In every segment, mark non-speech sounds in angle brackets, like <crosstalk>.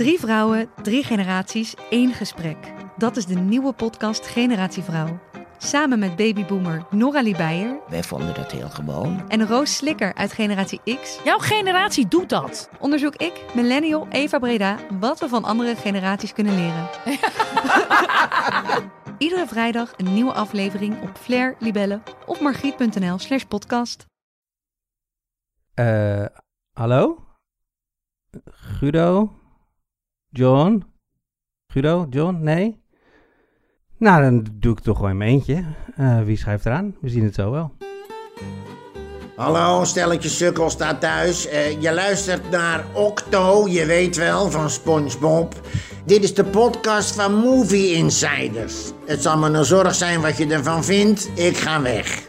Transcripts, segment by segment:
Drie vrouwen, drie generaties, één gesprek. Dat is de nieuwe podcast Generatie Vrouw. Samen met babyboomer Nora Beijer Wij vonden dat heel gewoon. en Roos Slikker uit Generatie X Jouw generatie doet dat. onderzoek ik, millennial Eva Breda, wat we van andere generaties kunnen leren. <laughs> Iedere vrijdag een nieuwe aflevering op Flair, Libelle of margriet.nl slash podcast. Eh, hallo? Guido? John? Guido? John? Nee? Nou, dan doe ik toch gewoon in mijn eentje. Eh, wie schrijft eraan? We zien het zo wel. Hallo, stelletje sukkel staat thuis. Eh, je luistert naar Octo, je weet wel, van SpongeBob. Dit is de podcast van Movie Insiders. Het zal me een zorg zijn wat je ervan vindt. Ik ga weg.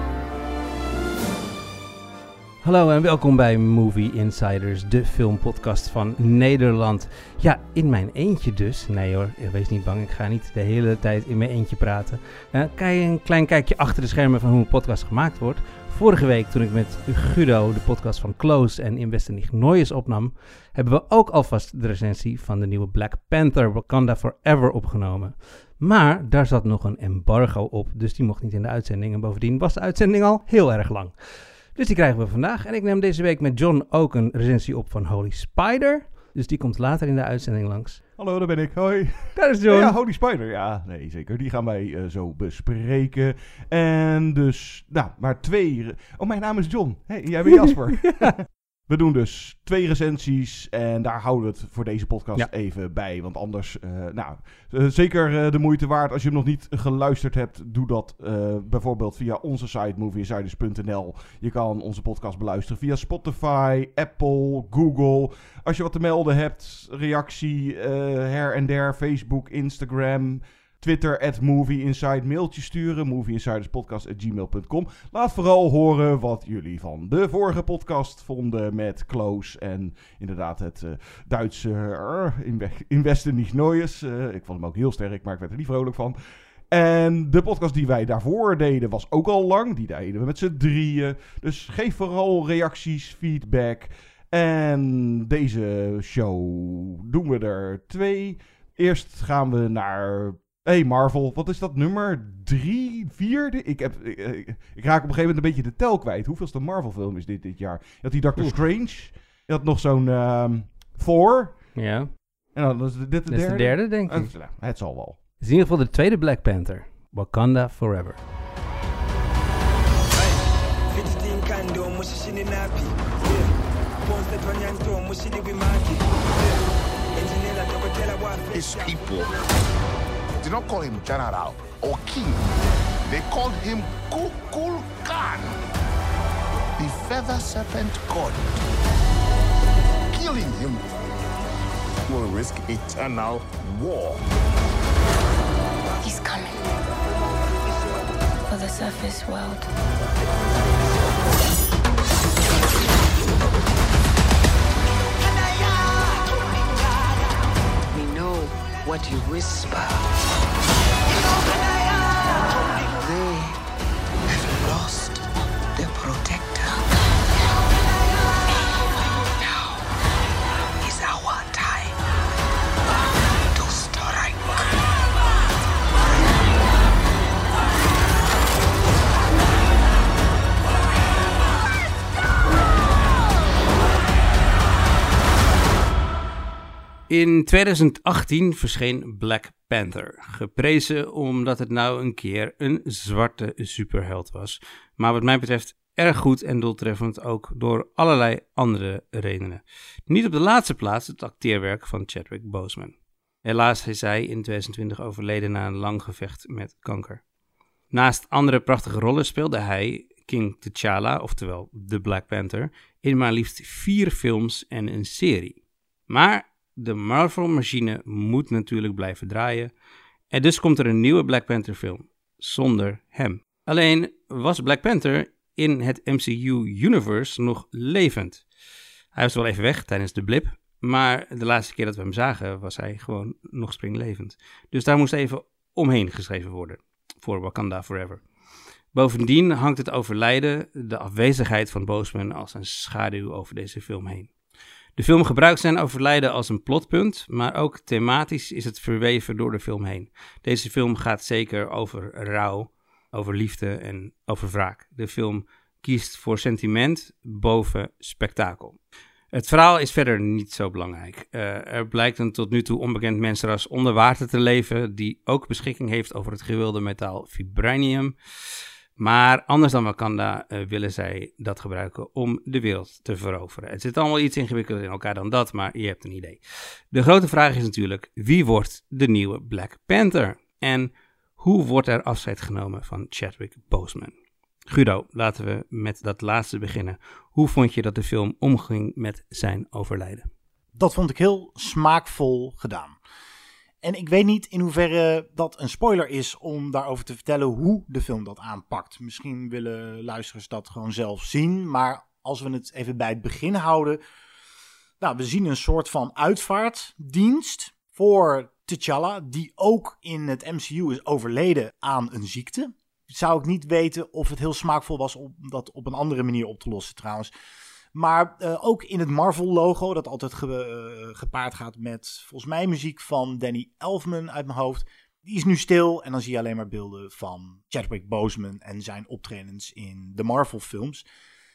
Hallo en welkom bij Movie Insiders, de filmpodcast van Nederland. Ja, in mijn eentje dus. Nee hoor, wees niet bang, ik ga niet de hele tijd in mijn eentje praten. Eh, kijk een klein kijkje achter de schermen van hoe een podcast gemaakt wordt. Vorige week toen ik met Guido de podcast van Close en Investor Nicht Neues opnam, hebben we ook alvast de recensie van de nieuwe Black Panther Wakanda Forever opgenomen. Maar daar zat nog een embargo op, dus die mocht niet in de uitzending. En bovendien was de uitzending al heel erg lang. Dus die krijgen we vandaag. En ik neem deze week met John ook een recensie op van Holy Spider. Dus die komt later in de uitzending langs. Hallo, daar ben ik. Hoi. Daar is John. Ja, Holy Spider. Ja, nee, zeker. Die gaan wij eh, zo bespreken. En dus, nou, maar twee... Oh, mijn naam is John. hey, jij bent <laughs> Jasper. We doen dus twee recensies en daar houden we het voor deze podcast Ja. even bij. Want anders, eh, nou, eh, zeker eh, de moeite waard. Als je hem nog niet geluisterd hebt, doe dat bijvoorbeeld via onze site movieinsiders.nl. Je kan onze podcast beluisteren via Spotify, Apple, Google. Als je wat te melden hebt, reactie her en der, Facebook, Instagram... Twitter, at Movie Inside, mailtje sturen, movieinsiderspodcast.gmail.com. Laat vooral horen wat jullie van de vorige podcast vonden met Close en inderdaad het eh, Duitse uh, Inve- Investen niet Neues. Eh, ik vond hem ook heel sterk, maar ik werd er niet vrolijk van. En de podcast die wij daarvoor deden was ook al lang. Die deden we met z'n drieën. Dus geef vooral reacties, feedback. En deze show doen we er twee. Eerst gaan we naar Hey Marvel, wat is dat nummer? Drie, vierde? Ik, heb, ik, ik- ik raak op een gegeven moment een beetje de tel kwijt. Hoeveelste Marvel film is dit dit jaar? Je had die Doctor Oeh. Strange. Je had nog zo'n ehm Thor. Ja, En dan is dit de dat is derde. de derde, denk ik. Eh, nou, het zal wel. Het is in ieder geval de tweede Black Panther. Wakanda Forever. His people did not call him General or King. They called him Kukul Khan, the feather serpent god. Killing him will risk eternal war. He's coming for the surface world. We know what you whisper. In 2018 verscheen Black Panther. Geprezen omdat het nou een keer een zwarte superheld was. Maar wat mij betreft erg goed en doeltreffend ook door allerlei andere redenen. Niet op de laatste plaats het acteerwerk van Chadwick Boseman. Helaas is hij in 2020 overleden na een lang gevecht met kanker. Naast andere prachtige rollen speelde hij King T'Challa, oftewel de Black Panther, in maar liefst vier films en een serie. Maar de Marvel-machine moet natuurlijk blijven draaien. En dus komt er een nieuwe Black Panther film. zonder hem. Alleen was Black Panther in het MCU-universe nog levend. Hij was wel even weg tijdens de blip, maar de laatste keer dat we hem zagen was hij gewoon nog springlevend. Dus daar moest even omheen geschreven worden voor Wakanda Forever. Bovendien hangt het overlijden, de afwezigheid van Boseman als een schaduw over deze film heen. De film gebruikt zijn overlijden als een plotpunt, maar ook thematisch is het verweven door de film heen. Deze film gaat zeker over rouw, over liefde en over wraak. De film kiest voor sentiment boven spektakel. Het verhaal is verder niet zo belangrijk. Uh, er blijkt een tot nu toe onbekend mensenras onder water te leven, die ook beschikking heeft over het gewilde metaal vibranium. Maar anders dan Wakanda uh, willen zij dat gebruiken om de wereld te veroveren. Het zit allemaal iets ingewikkelder in elkaar dan dat, maar je hebt een idee. De grote vraag is natuurlijk, wie wordt de nieuwe Black Panther? En hoe wordt er afscheid genomen van Chadwick Boseman? Guido, laten we met dat laatste beginnen. Hoe vond je dat de film omging met zijn overlijden? Dat vond ik heel smaakvol gedaan. En ik weet niet in hoeverre dat een spoiler is om daarover te vertellen hoe de film dat aanpakt. Misschien willen luisteraars dat gewoon zelf zien. Maar als we het even bij het begin houden. Nou, we zien een soort van uitvaartdienst voor T'Challa, die ook in het MCU is overleden aan een ziekte. Zou ik niet weten of het heel smaakvol was om dat op een andere manier op te lossen trouwens. Maar uh, ook in het Marvel-logo, dat altijd ge uh, gepaard gaat met volgens mij muziek van Danny Elfman uit mijn hoofd. Die is nu stil en dan zie je alleen maar beelden van Chadwick Boseman en zijn optredens in de Marvel-films.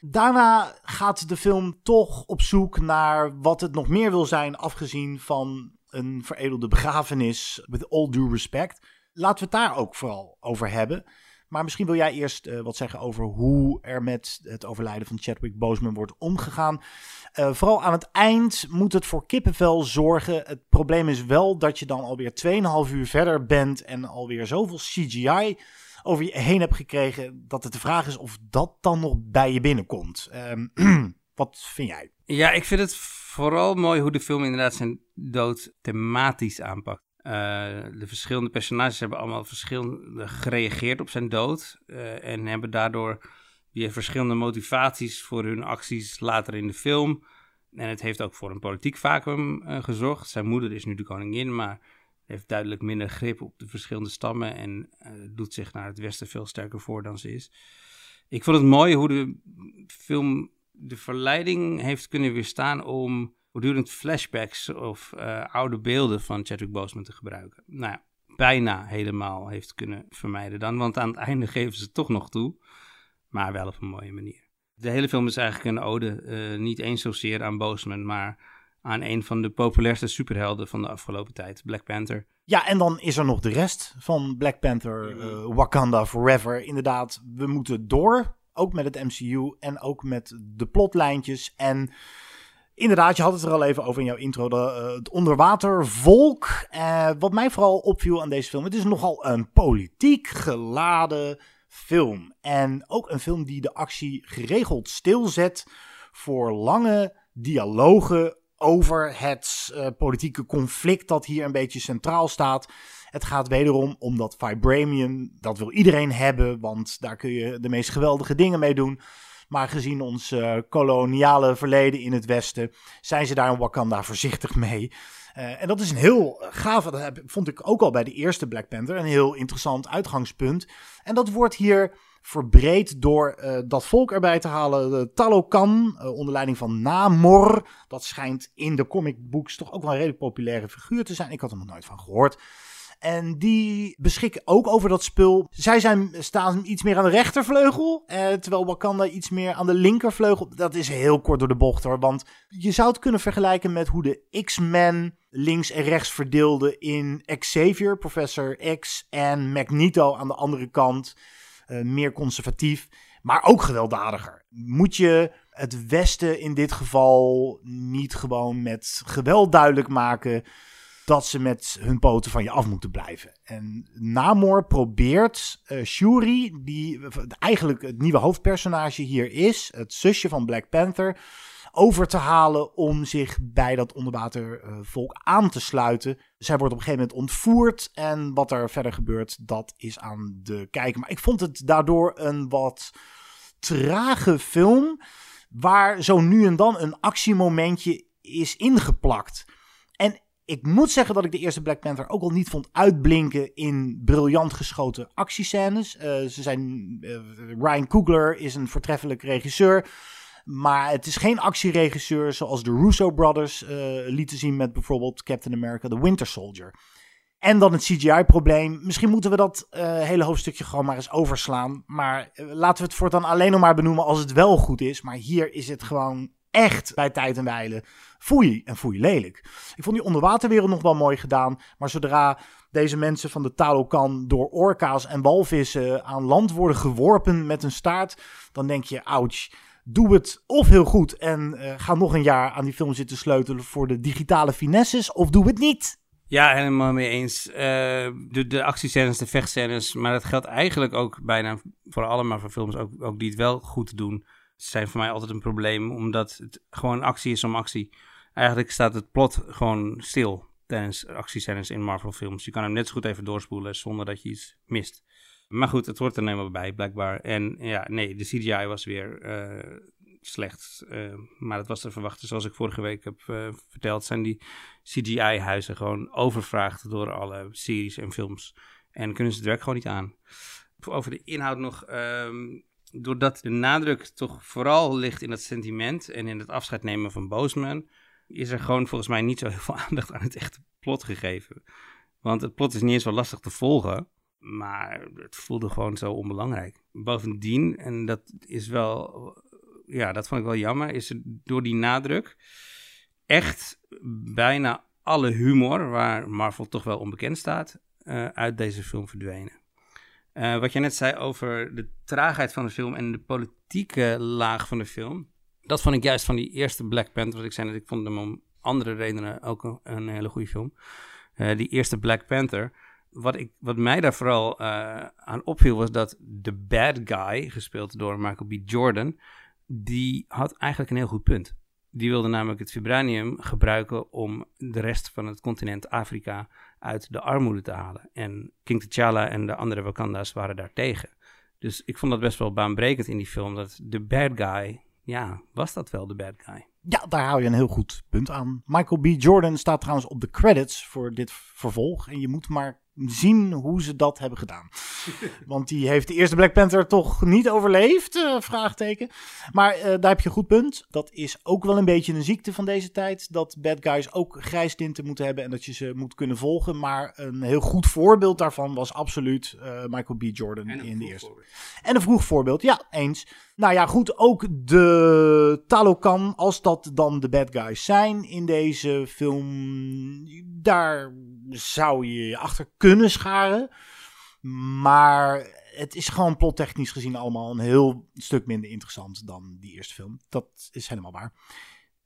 Daarna gaat de film toch op zoek naar wat het nog meer wil zijn, afgezien van een veredelde begrafenis, with all due respect. Laten we het daar ook vooral over hebben. Maar misschien wil jij eerst uh, wat zeggen over hoe er met het overlijden van Chadwick Boseman wordt omgegaan. Uh, vooral aan het eind moet het voor kippenvel zorgen. Het probleem is wel dat je dan alweer 2,5 uur verder bent en alweer zoveel CGI over je heen hebt gekregen. Dat het de vraag is of dat dan nog bij je binnenkomt. Um, <clears throat> wat vind jij? Ja, ik vind het vooral mooi hoe de film inderdaad zijn dood thematisch aanpakt. Uh, de verschillende personages hebben allemaal verschillend gereageerd op zijn dood. Uh, en hebben daardoor weer verschillende motivaties voor hun acties later in de film. En het heeft ook voor een politiek vacuüm uh, gezorgd. Zijn moeder is nu de koningin, maar heeft duidelijk minder grip op de verschillende stammen. En doet zich naar het westen veel sterker voor dan ze is. Ik vond het mooi hoe de film de verleiding heeft kunnen weerstaan om voortdurend flashbacks of uh, oude beelden van Chadwick Boseman te gebruiken. Nou ja, bijna helemaal heeft kunnen vermijden dan, want aan het einde geven ze het toch nog toe, maar wel op een mooie manier. De hele film is eigenlijk een ode, uh, niet eens zozeer aan Boseman, maar aan een van de populairste superhelden van de afgelopen tijd, Black Panther. Ja, en dan is er nog de rest van Black Panther, uh, Wakanda Forever. Inderdaad, we moeten door, ook met het MCU en ook met de plotlijntjes en Inderdaad, je had het er al even over in jouw intro, de, uh, het onderwatervolk. Uh, wat mij vooral opviel aan deze film, het is nogal een politiek geladen film. En ook een film die de actie geregeld stilzet voor lange dialogen over het uh, politieke conflict dat hier een beetje centraal staat. Het gaat wederom om dat vibranium, dat wil iedereen hebben, want daar kun je de meest geweldige dingen mee doen. Maar gezien ons uh, koloniale verleden in het Westen, zijn ze daar in Wakanda voorzichtig mee. Uh, en dat is een heel gaaf, dat vond ik ook al bij de eerste Black Panther, een heel interessant uitgangspunt. En dat wordt hier verbreed door uh, dat volk erbij te halen. Talokan, onder leiding van Namor. Dat schijnt in de comicbooks toch ook wel een redelijk populaire figuur te zijn. Ik had er nog nooit van gehoord. En die beschikken ook over dat spul. Zij zijn, staan iets meer aan de rechtervleugel. Eh, terwijl Wakanda iets meer aan de linkervleugel. Dat is heel kort door de bocht hoor. Want je zou het kunnen vergelijken met hoe de X-Men links en rechts verdeelden in Xavier, Professor X. En Magneto aan de andere kant. Uh, meer conservatief. Maar ook gewelddadiger. Moet je het Westen in dit geval niet gewoon met geweld duidelijk maken dat ze met hun poten van je af moeten blijven. En Namor probeert uh, Shuri, die eigenlijk het nieuwe hoofdpersonage hier is, het zusje van Black Panther, over te halen om zich bij dat onderwatervolk aan te sluiten. Zij wordt op een gegeven moment ontvoerd en wat er verder gebeurt, dat is aan de kijker. Maar ik vond het daardoor een wat trage film, waar zo nu en dan een actiemomentje is ingeplakt. En ik moet zeggen dat ik de eerste Black Panther ook al niet vond uitblinken in briljant geschoten actiescènes. Eh, ze zijn, eh, Ryan Coogler is een voortreffelijk regisseur. Maar het is geen actieregisseur zoals de Russo Brothers uh, lieten zien met bijvoorbeeld Captain America The Winter Soldier. En dan het CGI-probleem. Misschien moeten we dat hele hoofdstukje gewoon maar eens overslaan. Maar laten we het voortaan alleen nog maar benoemen als het wel goed is. Maar hier is het gewoon echt bij tijd en wijle foei en foei lelijk. Ik vond die onderwaterwereld nog wel mooi gedaan, maar zodra deze mensen van de Talokan door orka's en walvissen aan land worden geworpen met een staart, dan denk je, ouch, doe het of heel goed en uh, ga nog een jaar aan die film zitten sleutelen voor de digitale finesses, of doe het niet. Ja, helemaal mee eens. Uh, de, de actiescènes, de vechtscènes, maar dat geldt eigenlijk ook bijna voor alle Marvel films, ook, ook die het wel goed doen zijn voor mij altijd een probleem, omdat het gewoon actie is om actie. Eigenlijk staat het plot gewoon stil tijdens actiescènes in Marvel films. Je kan hem net zo goed even doorspoelen zonder dat je iets mist. Maar goed, het hoort er helemaal bij, blijkbaar. En ja, nee, de CGI was weer uh, slecht. Uh, maar dat was te verwachten. Zoals ik vorige week heb uh, verteld, zijn die CGI-huizen gewoon overvraagd door alle series en films. En kunnen ze het werk gewoon niet aan. Over de inhoud nog. Um, doordat de nadruk toch vooral ligt in het sentiment en in het afscheid nemen van Boosman, is er gewoon volgens mij niet zo heel veel <laughs> aandacht aan het echte plot gegeven. Want het plot is niet eens zo lastig te volgen, maar het voelde gewoon zo onbelangrijk. Bovendien, en dat is wel, ja, dat vond ik wel jammer, is er door die nadruk echt bijna alle humor, waar Marvel toch wel onbekend staat, uh, uit deze film verdwenen. Uh, wat je net zei over de traagheid van de film en de politieke laag van de film. Dat vond ik juist van die eerste Black Panther. Wat ik zei dat ik vond hem om andere redenen ook een, hele goede film. Uh, die eerste Black Panther. Wat, ik, wat mij daar vooral uh, aan opviel was dat de bad guy, gespeeld door Michael B. Jordan, die had eigenlijk een heel goed punt. Die wilde namelijk het vibranium gebruiken om de rest van het continent Afrika uit de armoede te halen. En King T'Challa en de andere Wakanda's waren daar tegen. Dus ik vond dat best wel baanbrekend in die film. Dat de bad guy, ja, was dat wel de bad guy? Ja, daar hou je een heel goed punt aan. Michael B. Jordan staat trouwens op de credits voor dit vervolg. En je moet maar zien hoe ze dat hebben gedaan. <laughs> Want die heeft de eerste Black Panther toch niet overleefd? Uh, vraagteken. Maar uh, daar heb je een goed punt. Dat is ook wel een beetje een ziekte van deze tijd. Dat bad guys ook grijstinten moeten hebben en dat je ze moet kunnen volgen. Maar een heel goed voorbeeld daarvan was absoluut uh, Michael B. Jordan in de eerste. Voorbeeld. En een vroeg voorbeeld, ja, eens. Nou ja, goed, ook de Talokan, als dat dan de bad guys zijn in deze film, daar zou je je achter kunnen scharen. Maar het is gewoon plottechnisch gezien allemaal een heel stuk minder interessant dan die eerste film. Dat is helemaal waar.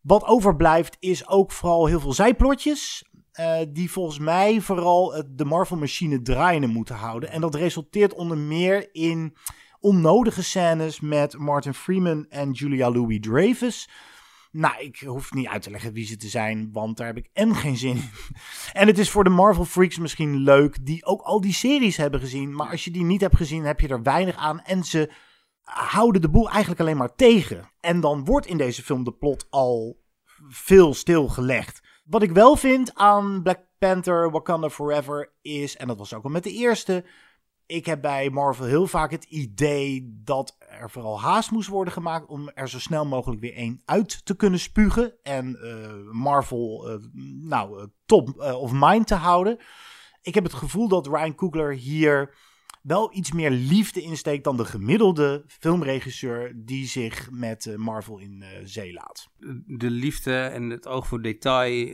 Wat overblijft is ook vooral heel veel zijplotjes. Uh, die volgens mij vooral de Marvel-machine draaiende moeten houden. En dat resulteert onder meer in onnodige scènes met Martin Freeman en Julia Louis-Dreyfus. Nou, ik hoef niet uit te leggen wie ze te zijn, want daar heb ik en geen zin in. <laughs> En het is voor de Marvel freaks misschien leuk, die ook al die series hebben gezien. Maar als je die niet hebt gezien, heb je er weinig aan. En ze houden de boel eigenlijk alleen maar tegen. En dan wordt in deze film de plot al veel stilgelegd. Wat ik wel vind aan Black Panther Wakanda Forever is, en dat was ook al met de eerste, ik heb bij Marvel heel vaak het idee dat er vooral haast moest worden gemaakt om er zo snel mogelijk weer één uit te kunnen spugen. En uh, Marvel, uh, nou, uh, top of mind te houden. Ik heb het gevoel dat Ryan Coogler hier wel iets meer liefde insteekt dan de gemiddelde filmregisseur die zich met Marvel in zee laat. De liefde en het oog voor detail,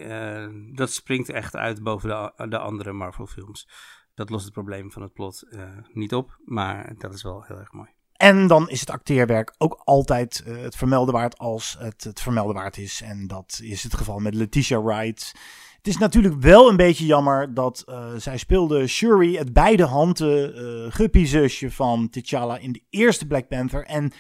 dat springt echt uit boven de, de andere Marvel films. Dat lost het probleem van het plot uh, niet op, maar dat is wel heel erg mooi. En dan is het acteerwerk ook altijd uh, het vermelden waard als het het vermelden waard is. En dat is het geval met Letitia Wright. Het is natuurlijk wel een beetje jammer dat uh, zij speelde Shuri, het beide handen uh, guppy-zusje van T'Challa in de eerste Black Panther. En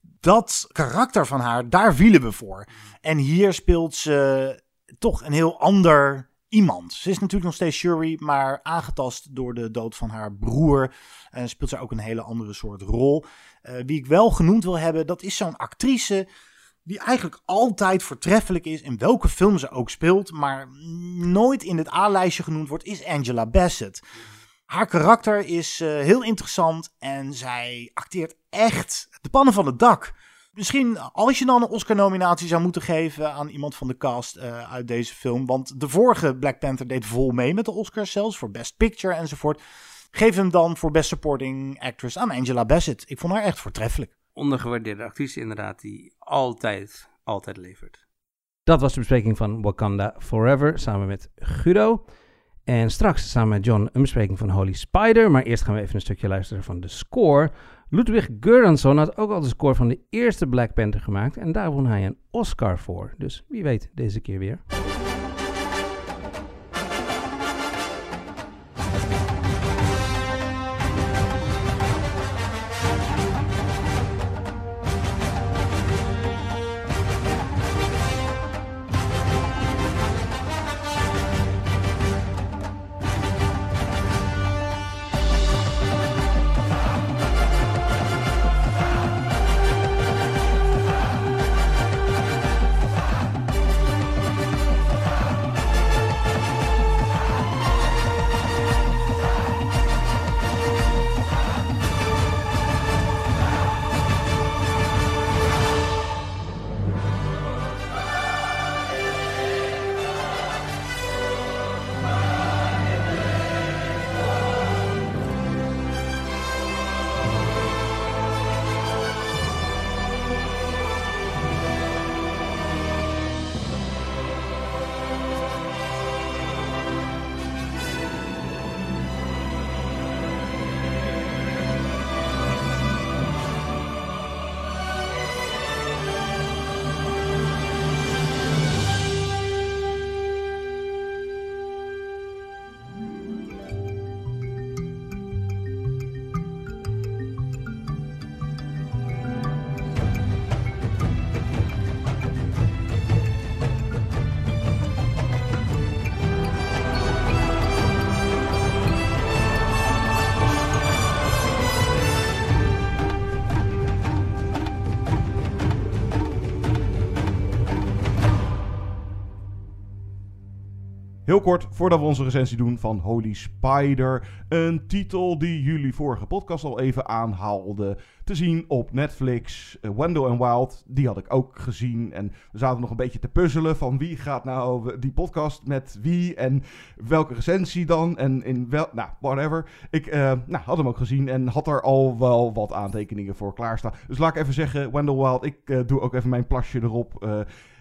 dat karakter van haar, daar vielen we voor. En hier speelt ze toch een heel ander iemand. Ze is natuurlijk nog steeds Shuri, maar aangetast door de dood van haar broer. En speelt ze ook een hele andere soort rol. Uh, wie ik wel genoemd wil hebben, dat is zo'n actrice die eigenlijk altijd voortreffelijk is in welke film ze ook speelt, maar nooit in het A-lijstje genoemd wordt, is Angela Bassett. Haar karakter is uh, heel interessant en zij acteert echt de pannen van het dak. Misschien als je dan een Oscar-nominatie zou moeten geven aan iemand van de cast uh, uit deze film. Want de vorige Black Panther deed vol mee met de Oscars zelfs voor Best Picture enzovoort. Geef hem dan voor Best Supporting Actress aan Angela Bassett. Ik vond haar echt voortreffelijk. Ondergewaardeerde actrice inderdaad, die altijd, altijd levert. Dat was de bespreking van Wakanda Forever samen met Guido. En straks samen met John een bespreking van Holy Spider. Maar eerst gaan we even een stukje luisteren van de score. Ludwig Göransson had ook al de score van de eerste Black Panther gemaakt. En daar won hij een Oscar voor. Dus wie weet deze keer weer. Heel kort, voordat we onze recensie doen van Holy Spider. Een titel die jullie vorige podcast al even aanhaalden. Te zien op Netflix. Uh, Wendell and Wild, die had ik ook gezien. En we zaten nog een beetje te puzzelen van wie gaat nou die podcast met wie. En welke recensie dan. En in wel, nou, whatever. Ik uh, nou, had hem ook gezien en had er al wel wat aantekeningen voor klaarstaan. Dus laat ik even zeggen, Wendell Wild, ik uh, doe ook even mijn plasje erop.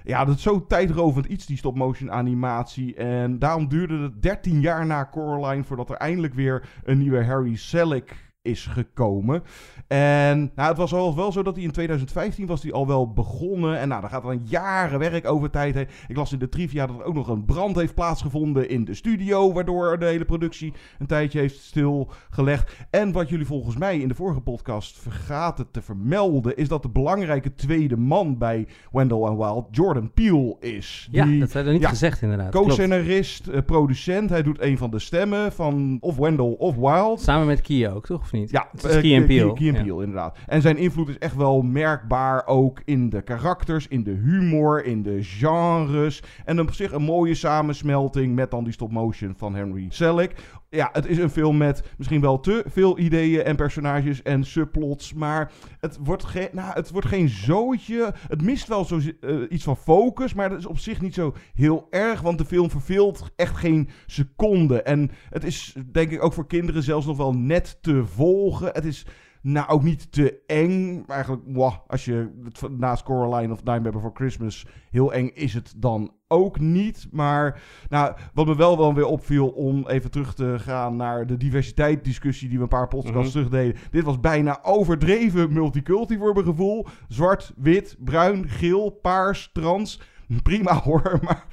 Ja, dat is zo tijdrovend iets, die stop-motion animatie. En daarom duurde het 13 jaar na Coraline voordat er eindelijk weer een nieuwe Harry Selick is gekomen. En nou, het was al wel zo dat hij in 2015 was hij al wel begonnen. En nou, daar gaat dan jaren werk over tijd heen. Ik las in de trivia dat er ook nog een brand heeft plaatsgevonden in de studio. Waardoor de hele productie een tijdje heeft stilgelegd. En wat jullie volgens mij in de vorige podcast vergaten te vermelden... is dat de belangrijke tweede man bij Wendell and Wild Jordan Peele is. Ja, dat zijn er niet gezegd inderdaad. Co-scenarist, uh, producent. Hij doet een van de stemmen van of Wendell of Wild. Samen met Kia ook, toch? Niet? Ja, uh, Key Peele. Key Peele, ja. inderdaad. En zijn invloed is echt wel merkbaar ook in de karakters, in de humor, in de genres. En op zich een mooie samensmelting met dan die stop-motion van Henry Selick. Ja, het is een film met misschien wel te veel ideeën en personages en subplots. Maar het wordt, geen, nou, het wordt geen zootje. Het mist wel zo, uh, iets van focus. Maar dat is op zich niet zo heel erg. Want de film verveelt echt geen seconde. En het is denk ik ook voor kinderen zelfs nog wel net te volgen. Het is nou ook niet te eng. Eigenlijk, wow, als je het naast Coraline of Nightmare Before Christmas heel eng is het dan ook niet. Maar nou, wat me wel, wel weer opviel om even terug te gaan naar de diversiteitsdiscussie die we een paar podcasts mm -hmm. terug deden. Dit was bijna overdreven multiculti voor mijn gevoel. Zwart, wit, bruin, geel, paars, trans. Prima hoor, <laughs> maar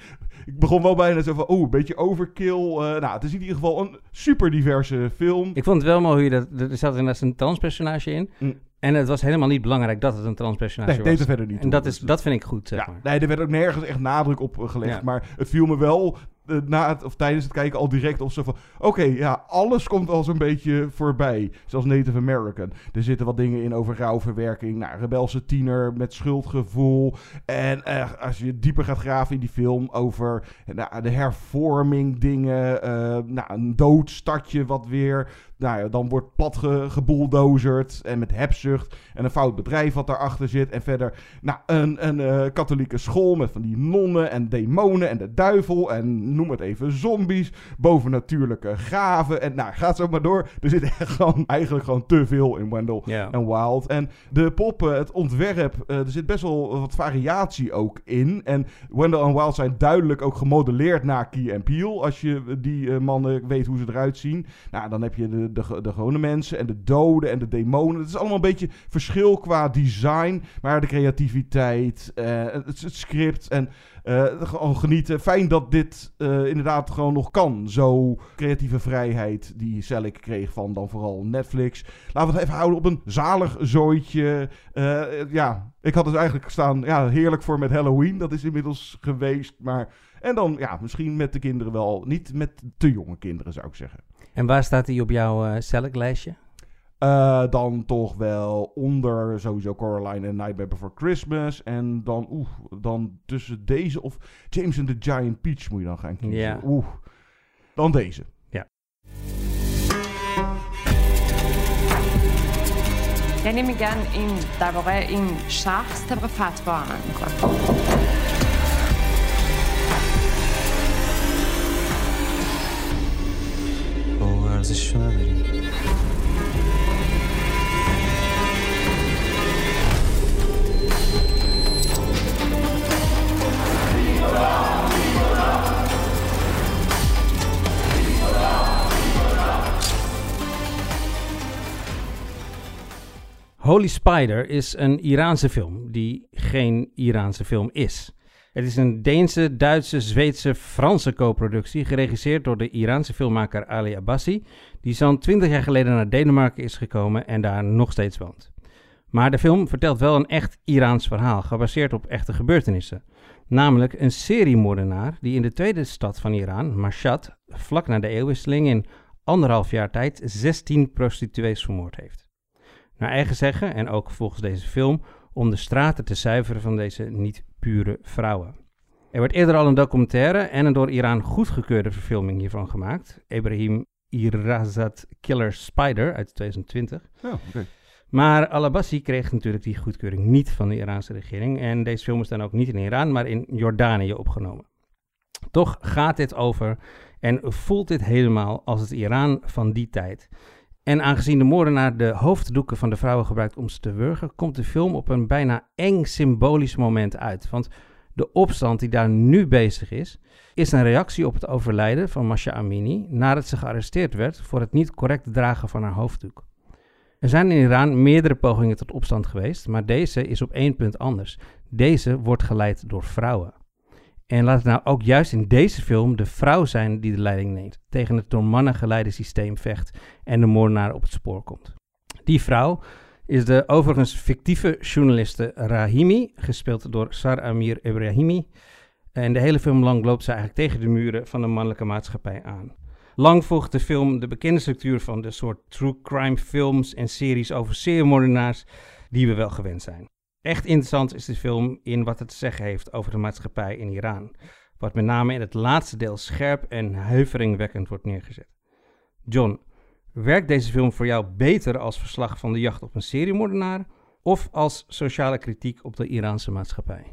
ik begon wel bijna zo van, oh, een beetje overkill. Uh, nou, het is in ieder geval een super diverse film. Ik vond het wel mooi hoe je dat, er zat inderdaad een transpersonage in. Mm. En het was helemaal niet belangrijk dat het een transpersonage Nee, was. deed er verder niet En toe, dat, dus is, dat vind ik goed, zeg Ja, maar. nee, er werd ook nergens echt nadruk op eh, gelegd. Ja. Maar het viel me wel eh, na het, of tijdens het kijken al direct op zo van... Oké, ja, alles komt al zo'n beetje voorbij. Zelfs Native American. Er zitten wat dingen in over rouwverwerking. Nou, rebelse tiener met schuldgevoel. En eh, als je dieper gaat graven in die film over nou, de hervorming dingen. eh, nou, een dood stadje wat weer... Nou ja, dan wordt plat ge, gebulldozerd en met hebzucht en een fout bedrijf wat daarachter zit. En verder nou, een, een eh, katholieke school met van die nonnen en demonen en de duivel en noem het even zombies, bovennatuurlijke gaven en nou, gaat zo maar door. Er zit echt gewoon, eigenlijk gewoon te veel in Wendell en Wild. En de poppen, het ontwerp, eh, er zit best wel wat variatie ook in. En Wendell en Wild zijn duidelijk ook gemodelleerd naar Key en Peele. Als je die eh, mannen weet hoe ze eruit zien. Nou, dan heb je de, de, de gewone mensen en de doden en de demonen. Het is allemaal een beetje verschil qua design. Maar de creativiteit, eh, het, het script en eh, gewoon genieten. Fijn dat dit eh, inderdaad gewoon nog kan. Zo creatieve vrijheid die Selick kreeg van dan vooral Netflix. Laten we het even houden op een zalig zooitje. Ja, ik had dus eigenlijk staan, ja, heerlijk voor met Halloween. Dat is inmiddels geweest, maar... En dan, ja, misschien met de kinderen wel. Niet met te jonge kinderen, zou ik zeggen. En waar staat hij op jouw eh Select-lijstje? Eh, dan toch wel onder sowieso Coraline en Nightmare Before Christmas. En dan, oeh, dan tussen deze of James and the Giant Peach moet je dan gaan kiezen. Ja. Oeh, dan deze. Jeg er nemlig gerne en, der hvor er en sjahs der befatbaren. Şuna verin. Holy Spider is een Iraanse film die geen Iraanse film is. Het is een Deense, Duitse, Zweedse, Franse co-productie, geregisseerd door de Iraanse filmmaker Ali Abbasi, die zo'n 20 jaar geleden naar Denemarken is gekomen en daar nog steeds woont. Maar de film vertelt wel een echt Iraans verhaal, gebaseerd op echte gebeurtenissen. Namelijk een seriemoordenaar die in de tweede stad van Iran, Mashhad, vlak na de eeuwwisseling in anderhalf jaar tijd 16 prostituees vermoord heeft. Naar eigen zeggen, en ook volgens deze film, om de straten te zuiveren van deze niet pure vrouwen. Er werd eerder al een documentaire en een door Iran goedgekeurde verfilming hiervan gemaakt. Ibrahim Irazat Killer Spider uit 2020. Ja, oké. Maar Al-Abbasi kreeg natuurlijk die goedkeuring niet van de Iraanse regering. En deze film is dan ook niet in Iran, maar in Jordanië opgenomen. Toch gaat dit over en voelt dit helemaal als het Iran van die tijd. En aangezien de moordenaar de hoofddoeken van de vrouwen gebruikt om ze te wurgen, komt de film op een bijna eng symbolisch moment uit. Want de opstand die daar nu bezig is, is een reactie op het overlijden van Masha Amini nadat ze gearresteerd werd voor het niet correct dragen van haar hoofddoek. Er zijn in Iran meerdere pogingen tot opstand geweest, maar deze is op één punt anders. Deze wordt geleid door vrouwen. En laat het nou ook juist in deze film de vrouw zijn die de leiding neemt, tegen het door mannen geleide systeem vecht en de moordenaar op het spoor komt. Die vrouw is de overigens fictieve journaliste Rahimi, gespeeld door Sar Amir Ebrahimi. En de hele film lang loopt ze eigenlijk tegen de muren van de mannelijke maatschappij aan. Lang volgt de film de bekende structuur van de soort true crime films en series over seriemoordenaars die we wel gewend zijn. Echt interessant is de film in wat het te zeggen heeft over de maatschappij in Iran, wat met name in het laatste deel scherp en huiveringwekkend wordt neergezet. John, werkt deze film voor jou beter als verslag van de jacht op een seriemoordenaar of als sociale kritiek op de Iraanse maatschappij?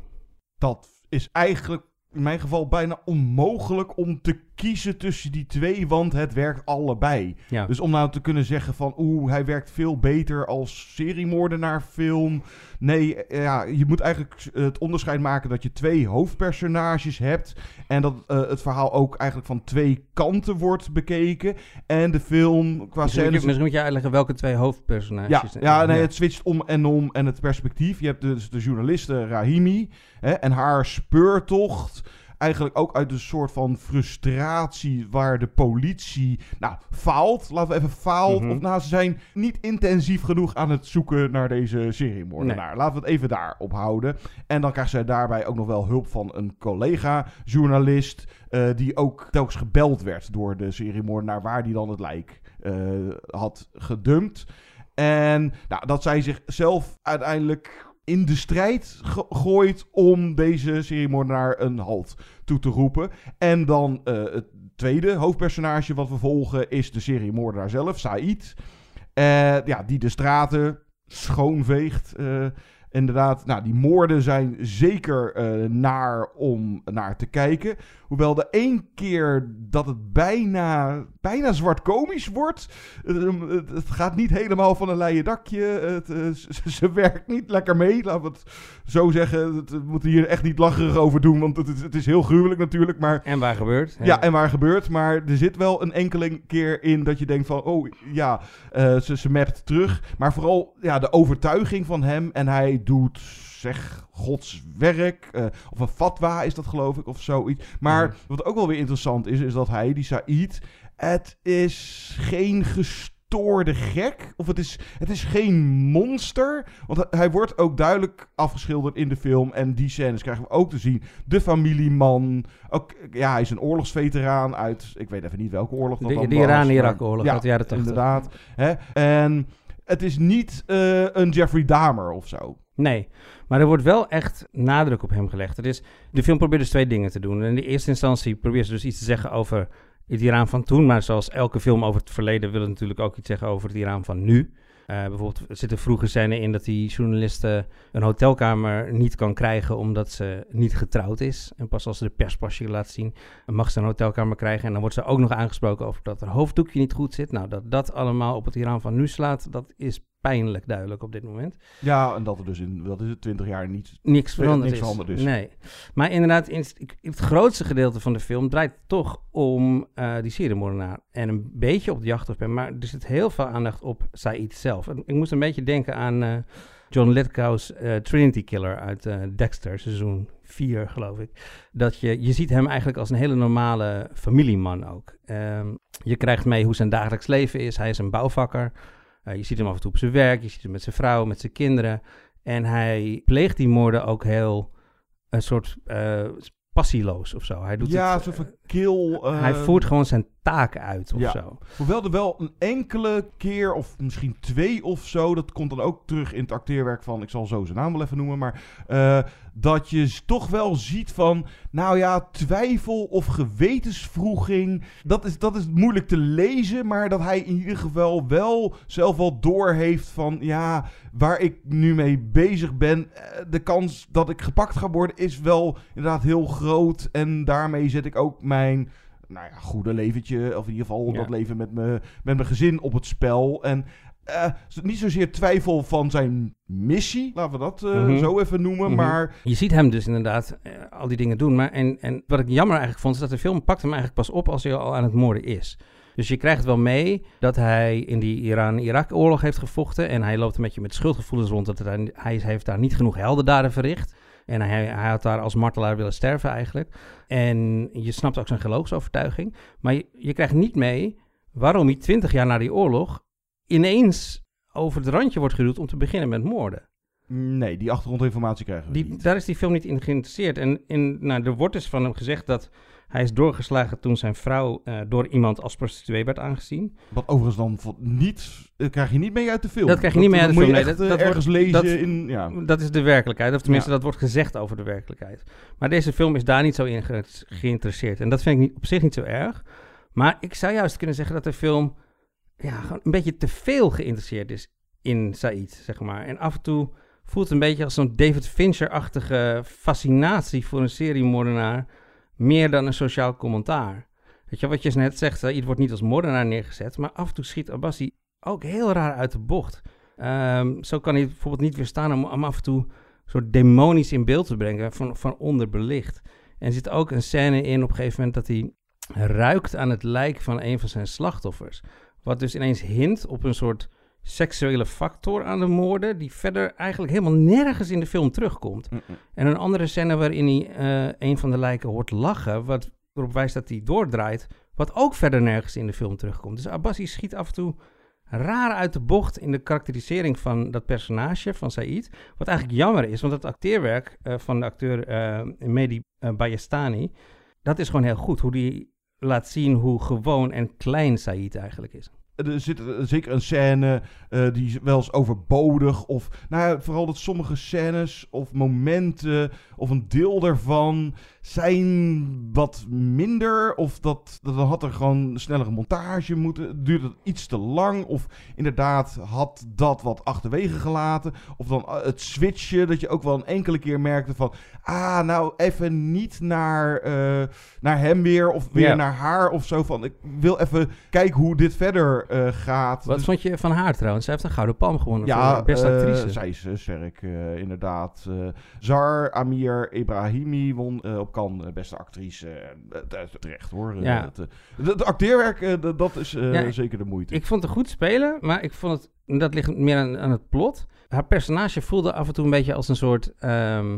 Dat is eigenlijk in mijn geval bijna onmogelijk om te kiezen tussen die twee, want het werkt allebei. Ja. Dus om nou te kunnen zeggen van, oeh, hij werkt veel beter als seriemoordenaar film. Nee, eh, ja, je moet eigenlijk het onderscheid maken dat je twee hoofdpersonages hebt en dat eh, het verhaal ook eigenlijk van twee kanten wordt bekeken. En de film qua Misschien moet, je, scènes... misschien moet je uitleggen welke twee hoofdpersonages. Ja, ja, nee, het switcht om en om en het perspectief. Je hebt dus de journaliste Rahimi hè, en haar speurtocht eigenlijk ook uit een soort van frustratie waar de politie, nou, faalt. Laten we even faalt. Mhm. Of nou, ze zijn niet intensief genoeg aan het zoeken naar deze seriemoordenaar. Laten we het even daarop houden. En dan krijgt zij daarbij ook nog wel hulp van een collega-journalist, eh, die ook telkens gebeld werd door de seriemoordenaar, waar die dan het lijk eh, had gedumpt. En nou, dat zij zichzelf uiteindelijk in de strijd ge- gooit om deze seriemoordenaar een halt toe te roepen. En dan eh, het tweede hoofdpersonage wat we volgen is de seriemoordenaar zelf, Said. Eh, ja, die de straten schoonveegt. eh, inderdaad, nou, die moorden zijn zeker naar om naar te kijken. Hoewel de één keer dat het bijna, bijna zwart komisch wordt. het, gaat niet helemaal van een leien dakje. Het, eh, ze, ze werkt niet lekker mee, laten we het zo zeggen. Het- We moeten hier echt niet lacherig over doen, want het, is- het is heel gruwelijk natuurlijk. Maar, En waar gebeurt? Ja, en waar gebeurt. Maar er zit wel een enkele keer in dat je denkt van... Oh ja, eh, ze, ze mapt terug. Maar vooral ja, de overtuiging van hem. En hij doet, zeg, Gods werk. eh, of een fatwa is dat geloof ik, of zoiets. Maar wat ook wel weer interessant is, is dat hij, die Said... Het is geen gestoorde gek. Of het is, het is geen monster. Want hij wordt ook duidelijk afgeschilderd in de film. En die scènes krijgen we ook te zien. De familieman. Ook, ja, hij is een oorlogsveteraan uit... Ik weet even niet welke oorlog dat De- dan de was, Iran-Irak-oorlog maar- uit de jaren 80. inderdaad. Hè? En het is niet eh, een Jeffrey Dahmer of zo. Nee, maar er wordt wel echt nadruk op hem gelegd. Het is, de film probeert dus twee dingen te doen. In de eerste instantie probeert ze dus iets te zeggen over het Iran van toen. Maar zoals elke film over het verleden wil het natuurlijk ook iets zeggen over het Iran van nu. Eh, bijvoorbeeld er zit een vroege scène in dat die journaliste een hotelkamer niet kan krijgen omdat ze niet getrouwd is. En pas als ze de perspasje laat zien, mag ze een hotelkamer krijgen. En dan wordt ze ook nog aangesproken over dat haar hoofddoekje niet goed zit. Nou, dat dat allemaal op het Iran van nu slaat, dat is pijnlijk duidelijk op dit moment. Ja, en dat er dus in, wat is het, 20 jaar niet, niks veranderd niks is. veranderd is. Nee. Maar inderdaad, in het, grootste gedeelte van de film draait toch om eh, die seriemoordenaar. En een beetje op de jacht op hem. Maar er zit heel veel aandacht op Said zelf. En ik moest een beetje denken aan eh, John Lithgow's eh, Trinity Killer uit Dexter, seizoen 4 geloof ik. Dat je, je ziet hem eigenlijk als een hele normale familieman ook. Ehm, je krijgt mee hoe zijn dagelijks leven is. Hij is een bouwvakker. Eh, je ziet hem af en toe op zijn werk, je ziet hem met zijn vrouw, met zijn kinderen. En hij pleegt die moorden ook heel een soort eh, passieloos of zo. Hij doet ja, het, zo van kil. hij voert gewoon zijn taak uit of ja. zo. Hoewel er wel een enkele keer, of misschien twee of zo, dat komt dan ook terug in het acteerwerk van, ik zal zo zijn naam wel even noemen, maar eh, dat je toch wel ziet van, nou ja, twijfel of gewetensvroeging, dat is, dat is moeilijk te lezen, maar dat hij in ieder geval wel zelf wel doorheeft van, ja, waar ik nu mee bezig ben, eh, de kans dat ik gepakt ga worden is wel inderdaad heel groot en daarmee zet ik ook mijn nou ja, goede leventje, of in ieder geval Ja. dat leven met, me, met mijn gezin op het spel. En eh, niet zozeer twijfel van zijn missie, laten we dat eh, Mhm. zo even noemen, Mhm. maar Je ziet hem dus inderdaad eh, al die dingen doen. Maar en, en wat ik jammer eigenlijk vond, is dat de film pakt hem eigenlijk pas op als hij al aan het moorden is. Dus je krijgt wel mee dat hij in die Iran-Irak-oorlog heeft gevochten. En hij loopt een beetje met schuldgevoelens rond. Dat hij, hij heeft daar niet genoeg heldendaden verricht. En hij, hij had daar als martelaar willen sterven eigenlijk. En je snapt ook zijn geloofsovertuiging. Maar je, je krijgt niet mee waarom hij twintig jaar na die oorlog ineens over het randje wordt geduwd om te beginnen met moorden. Nee, die achtergrondinformatie krijgen we Die, niet. daar is die film niet in geïnteresseerd. En in, nou, er wordt dus van hem gezegd dat hij is doorgeslagen toen zijn vrouw eh, door iemand als prostituee werd aangezien. Wat overigens dan niet, dat krijg je niet mee uit de film. Dat krijg je niet mee uit de film. nee, echt, eh, ergens wordt- lezen dat, in, ja. dat is de werkelijkheid. Of tenminste, Ja. dat wordt gezegd over de werkelijkheid. Maar deze film is daar niet zo in ge- geïnteresseerd. En dat vind ik niet, op zich niet zo erg. Maar ik zou juist kunnen zeggen dat de film ja, gewoon een beetje te veel geïnteresseerd is in Said, zeg maar. En af en toe voelt een beetje als zo'n David Fincher-achtige fascinatie voor een seriemoordenaar, meer dan een sociaal commentaar. Weet je, wat je net zegt, Said wordt niet als moordenaar neergezet, maar af en toe schiet Abbasi ook heel raar uit de bocht. Ehm, zo kan hij bijvoorbeeld niet weerstaan om, om af en toe soort demonisch in beeld te brengen, van, van onderbelicht. En er zit ook een scène in op een gegeven moment dat hij ruikt aan het lijk van een van zijn slachtoffers. Wat dus ineens hint op een soort seksuele factor aan de moorden, die verder eigenlijk helemaal nergens in de film terugkomt. En een andere scène waarin hij eh, een van de lijken hoort lachen, wat erop wijst dat hij doordraait, wat ook verder nergens in de film terugkomt. Dus Abbasi schiet af en toe raar uit de bocht in de karakterisering van dat personage van Said. Wat eigenlijk jammer is, want het acteerwerk eh, van de acteur eh Mehdi eh, Bayastani, dat is gewoon heel goed. Hoe die laat zien hoe gewoon en klein Said eigenlijk is. Er zit eh, zeker een scène eh, die is wel eens overbodig. Of nou ja, vooral dat sommige scènes of momenten of een deel daarvan zijn wat minder. Of dat, dat dan had er gewoon een snellere montage moeten. Duurde het iets te lang. Of inderdaad had dat wat achterwege gelaten. Of dan eh, het switchen. Dat je ook wel een enkele keer merkte van. Ah, nou even niet naar, naar hem weer. Of weer naar haar of zo. Van ik wil even kijken hoe dit verder eh, gaat. Wat Dus- vond je van haar trouwens? Zij heeft een gouden palm gewonnen ja, voor beste eh, actrice. zij is sterk, eh, inderdaad. Zar Amir Ibrahimi won op eh, beste actrice. Terecht hoor. Ja. het, acteerwerk, dat is Ja, zeker de moeite. Ik vond het goed spelen, maar ik vond het, dat ligt meer aan, aan het plot. Haar personage voelde af en toe een beetje als een soort, ehm,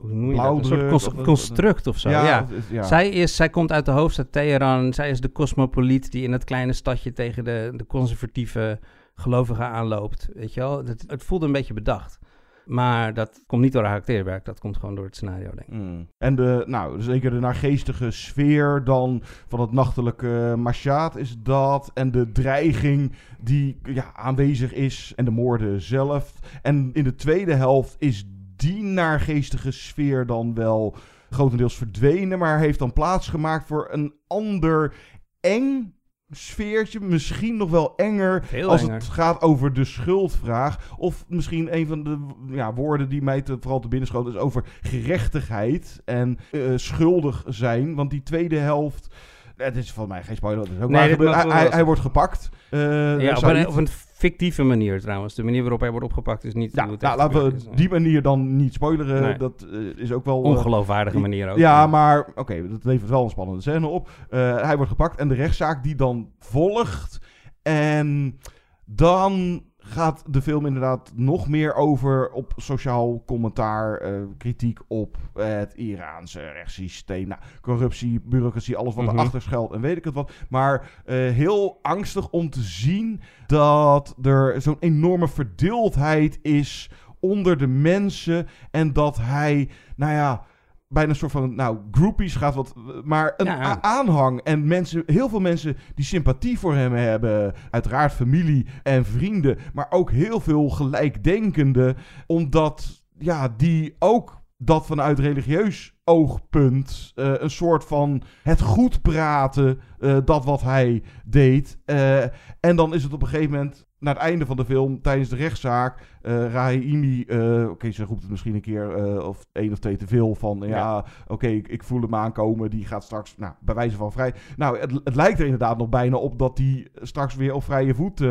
hoe noem je dat? Een soort cons- construct of zo. Ja. Zij, is, zij komt uit de hoofdstad Teheran. Zij is de cosmopoliet die in het kleine stadje tegen de, de conservatieve gelovigen aanloopt. Weet je wel? Het, het voelde een beetje bedacht. Maar dat komt niet door haar acteerwerk, dat komt gewoon door het scenario, denk ik. Mm. En de, nou, zeker de naargeestige sfeer dan van het nachtelijke Mashaat is dat. En de dreiging die ja, aanwezig is. En de moorden zelf. En in de tweede helft is die naargeestige sfeer dan wel grotendeels verdwenen. Maar heeft dan plaatsgemaakt voor een ander eng sfeertje. Misschien nog wel enger als enger. het gaat over de schuldvraag. Of misschien een van de ja, woorden die mij te, vooral te binnen schoot is over gerechtigheid en eh, schuldig zijn. Want die tweede helft. Het is van mij geen spoiler. Is ook Nee, mag hij, hij, wordt gepakt. eh, ja, op een, op een fictieve manier trouwens. De manier waarop hij wordt opgepakt is niet Ja, nou, laten we is. die manier dan niet spoileren. Nee. Dat eh, is ook wel... eh, Ongeloofwaardige manier ook. Ja, maar oké, dat levert wel een spannende scène op. Eh, hij wordt gepakt en de rechtszaak die dan volgt. En dan gaat de film inderdaad nog meer over op sociaal commentaar, eh, kritiek op het Iraanse rechtssysteem. Nou, corruptie, bureaucratie, alles wat Mhm. erachter schuilt en weet ik het wat. Maar eh, heel angstig om te zien dat er zo'n enorme verdeeldheid is onder de mensen. En dat hij, nou ja, bijna een soort van, nou, groupies gaat wat, maar een Ja. aanhang. En mensen, heel veel mensen die sympathie voor hem hebben. Uiteraard familie en vrienden, maar ook heel veel gelijkdenkenden. Omdat, ja, die ook dat vanuit religieus oogpunt eh, een soort van het goed praten, eh, dat wat hij deed. Eh, en dan is het op een gegeven moment, naar het einde van de film, tijdens de rechtszaak, eh Rahimi, eh, oké, ze roept het misschien een keer eh, of één of twee te veel van, ja, Ja. oké, ik, ik voel hem aankomen, die gaat straks, nou, bij wijze van vrij. Nou, het, het lijkt er inderdaad nog bijna op dat die straks weer op vrije voet,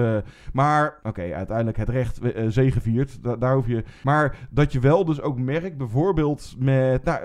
maar oké, uiteindelijk het recht zegeviert, da- daar hoef je, maar dat je wel dus ook merkt, bijvoorbeeld met, nou,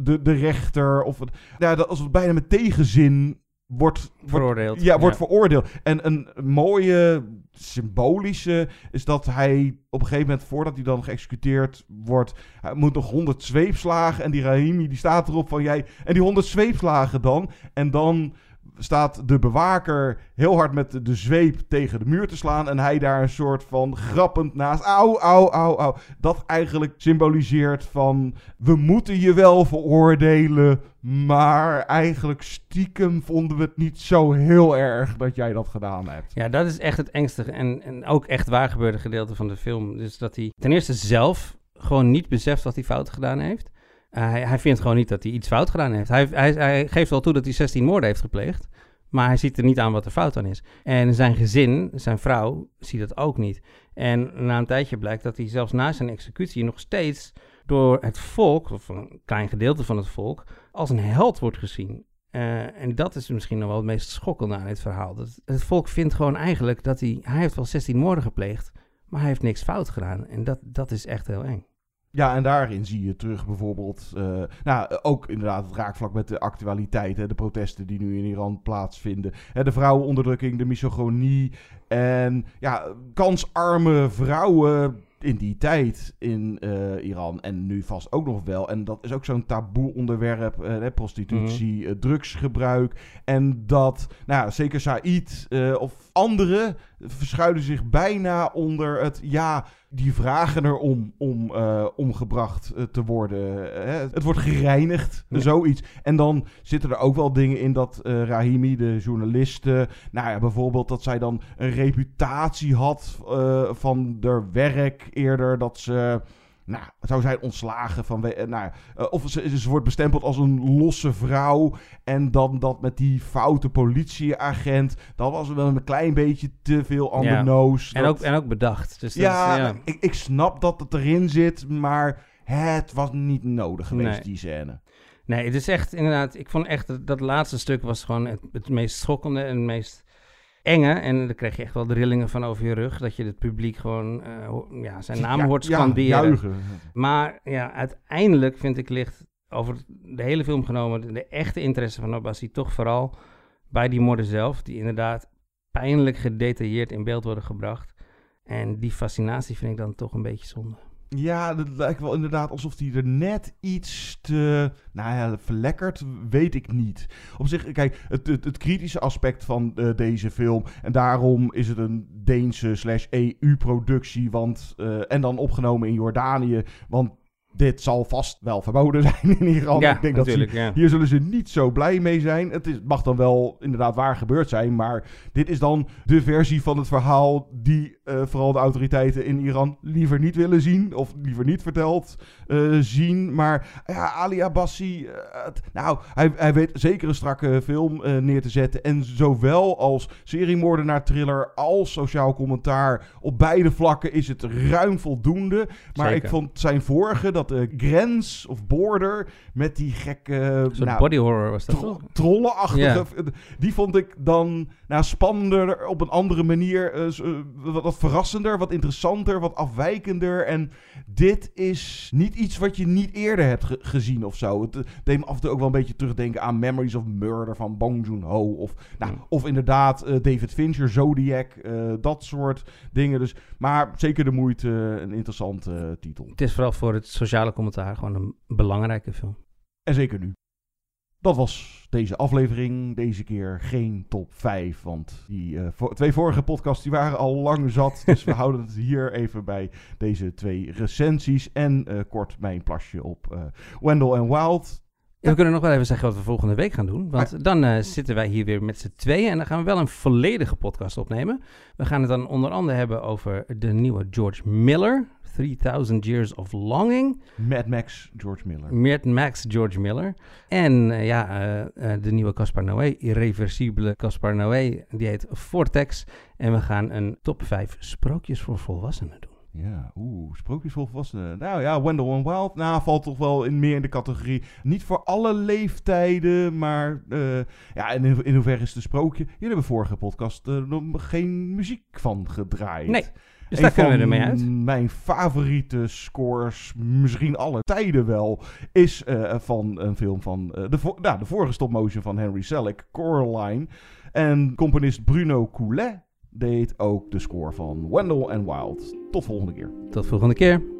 de- de, rechter, of het, ja, dat als het bijna met tegenzin wordt, wordt Veroordeeld, Ja, wordt ja. veroordeeld. En een mooie symbolische is dat hij op een gegeven moment, voordat hij dan geëxecuteerd wordt, hij moet nog 100 zweepslagen. En die Rahimi die staat erop van jij. En die 100 zweepslagen dan. En dan staat de bewaker heel hard met de, zweep tegen de muur te slaan. En hij daar een soort van grappend naast. Auw, auw, auw, auw. Dat eigenlijk symboliseert van. We moeten je wel veroordelen. Maar eigenlijk stiekem vonden we het niet zo heel erg dat jij dat gedaan hebt. Ja, dat is echt het engste en, en ook echt waar gebeurde gedeelte van de film. Dus dat hij ten eerste zelf gewoon niet beseft wat hij fout gedaan heeft. Uh, hij, hij vindt gewoon niet dat hij iets fout gedaan heeft. Hij, hij, hij geeft wel toe dat hij 16 moorden heeft gepleegd. Maar hij ziet er niet aan wat er fout aan is. En zijn gezin, zijn vrouw, ziet dat ook niet. En na een tijdje blijkt dat hij zelfs na zijn executie nog steeds door het volk, of een klein gedeelte van het volk, als een held wordt gezien. Uh, en dat is misschien nog wel het meest schokkende aan dit verhaal. Dat het volk vindt gewoon eigenlijk dat hij... Hij heeft wel 16 moorden gepleegd, maar hij heeft niks fout gedaan. En dat, dat is echt heel eng. Ja, en daarin zie je terug bijvoorbeeld, uh, nou, ook inderdaad het raakvlak met de actualiteit, hè, de protesten die nu in Iran plaatsvinden, hè, de vrouwenonderdrukking, de misogonie en ja, kansarme vrouwen in die tijd in uh, Iran en nu vast ook nog wel. En dat is ook zo'n taboe onderwerp, uh, prostitutie, mm. drugsgebruik. En dat, nou zeker Said of anderen verschuilen zich bijna onder het, ja, die vragen erom om uh, omgebracht uh, te worden. Hè? Het wordt gereinigd, ja. zoiets. En dan zitten er ook wel dingen in dat uh, Rahimi, de journaliste, nou ja, bijvoorbeeld dat zij dan een reputatie had van haar werk eerder, dat ze nou, zou zijn ontslagen van. Nou, of ze, ze, wordt bestempeld als een losse vrouw. En dan dat met die foute politieagent. Dat was wel een klein beetje te veel on ja. the nose. En, ook, en ook bedacht. Dus ja, dat, ja. Ik, ik snap dat het erin zit. Maar het was niet nodig geweest, Nee. die scène. Nee, het is echt inderdaad. Ik vond echt dat, dat laatste stuk was gewoon het, het meest schokkende en het meest enge. En daar kreeg je echt wel de rillingen van over je rug. Dat je het publiek gewoon eh, ja, zijn naam Ja, hoort scanderen. Maar ja, uiteindelijk vind ik ligt over de hele film genomen de, de echte interesse van Abbasi toch vooral bij die moorden zelf. Die inderdaad pijnlijk gedetailleerd in beeld worden gebracht. En die fascinatie vind ik dan toch een beetje zonde. Ja, het lijkt wel inderdaad alsof hij er net iets te, nou ja, verlekkerd, weet ik niet. Op zich, kijk, het, het, het kritische aspect van eh, deze film, en daarom is het een Deense slash EU-productie, want, eh, en dan opgenomen in Jordanië, want dit zal vast wel verboden <laughs> zijn in Iran. Ja, ik denk dat ze, ja. hier zullen ze niet zo blij mee zijn. Het, is, mag dan wel inderdaad waar gebeurd zijn, maar dit is dan de versie van het verhaal die eh, vooral de autoriteiten in Iran liever niet willen zien of liever niet verteld eh, zien. Maar ja, Ali Abbasi, eh, het- nou, hij, hij weet zeker een strakke film neer te zetten. En zowel als seriemoordenaar thriller als sociaal commentaar op beide vlakken is het ruim voldoende. Maar Zeker. ik vond zijn vorige, dat de grens of border met die gekke... Soort nou, body horror was dat tro- toch? trollenachtige. Die vond ik dan nou, spannender op een andere manier. eh, eh, wat, wat verrassender, wat interessanter, wat afwijkender. En dit is niet iets wat je niet eerder hebt ge- gezien of zo. Het eh, deed me af en toe ook wel een beetje terugdenken aan Memories of Murder van Bong Joon-ho. Of, nou, of inderdaad eh, David Fincher, Zodiac, eh, dat soort dingen. Dus, maar zeker de moeite, een interessante eh, titel. Het is vooral voor het sociale commentaar gewoon een belangrijke film. En zeker nu. Dat was deze aflevering. Deze keer geen top 5. Want die vo- twee vorige podcasts die waren al lang zat. <laughs> Dus we houden het hier even bij deze twee recensies. En eh, kort mijn plasje op eh, Wendell en Wild. Ja, we kunnen nog wel even zeggen wat we volgende week gaan doen. Want dan zitten wij hier weer met z'n tweeën. En dan gaan we wel een volledige podcast opnemen. We gaan het dan onder andere hebben over de nieuwe George Miller. 3000 Years of Longing. Mad Max George Miller. Mad Max George Miller. En eh, ja, eh, eh, de nieuwe Caspar Noé. Irreversibele Caspar Noé. Die heet Vortex. En we gaan een top 5 sprookjes voor volwassenen doen. Ja, oeh, sprookjes voor volwassenen. Nou ja, Wendell en Wild, nou, valt toch wel in, meer in de categorie. Niet voor alle leeftijden, maar ja, en in, in hoeverre is het een sprookje? Jullie hebben vorige podcast eh, nog geen muziek van gedraaid. Nee, dus Een daar kunnen we ermee uit. Mijn favoriete scores, misschien alle tijden wel, is eh, van een film van eh, de, nou, de vorige stopmotion van Henry Selick, Coraline. En componist Bruno Coulet deed ook de score van Wendell and Wild. Tot volgende keer. Tot volgende keer.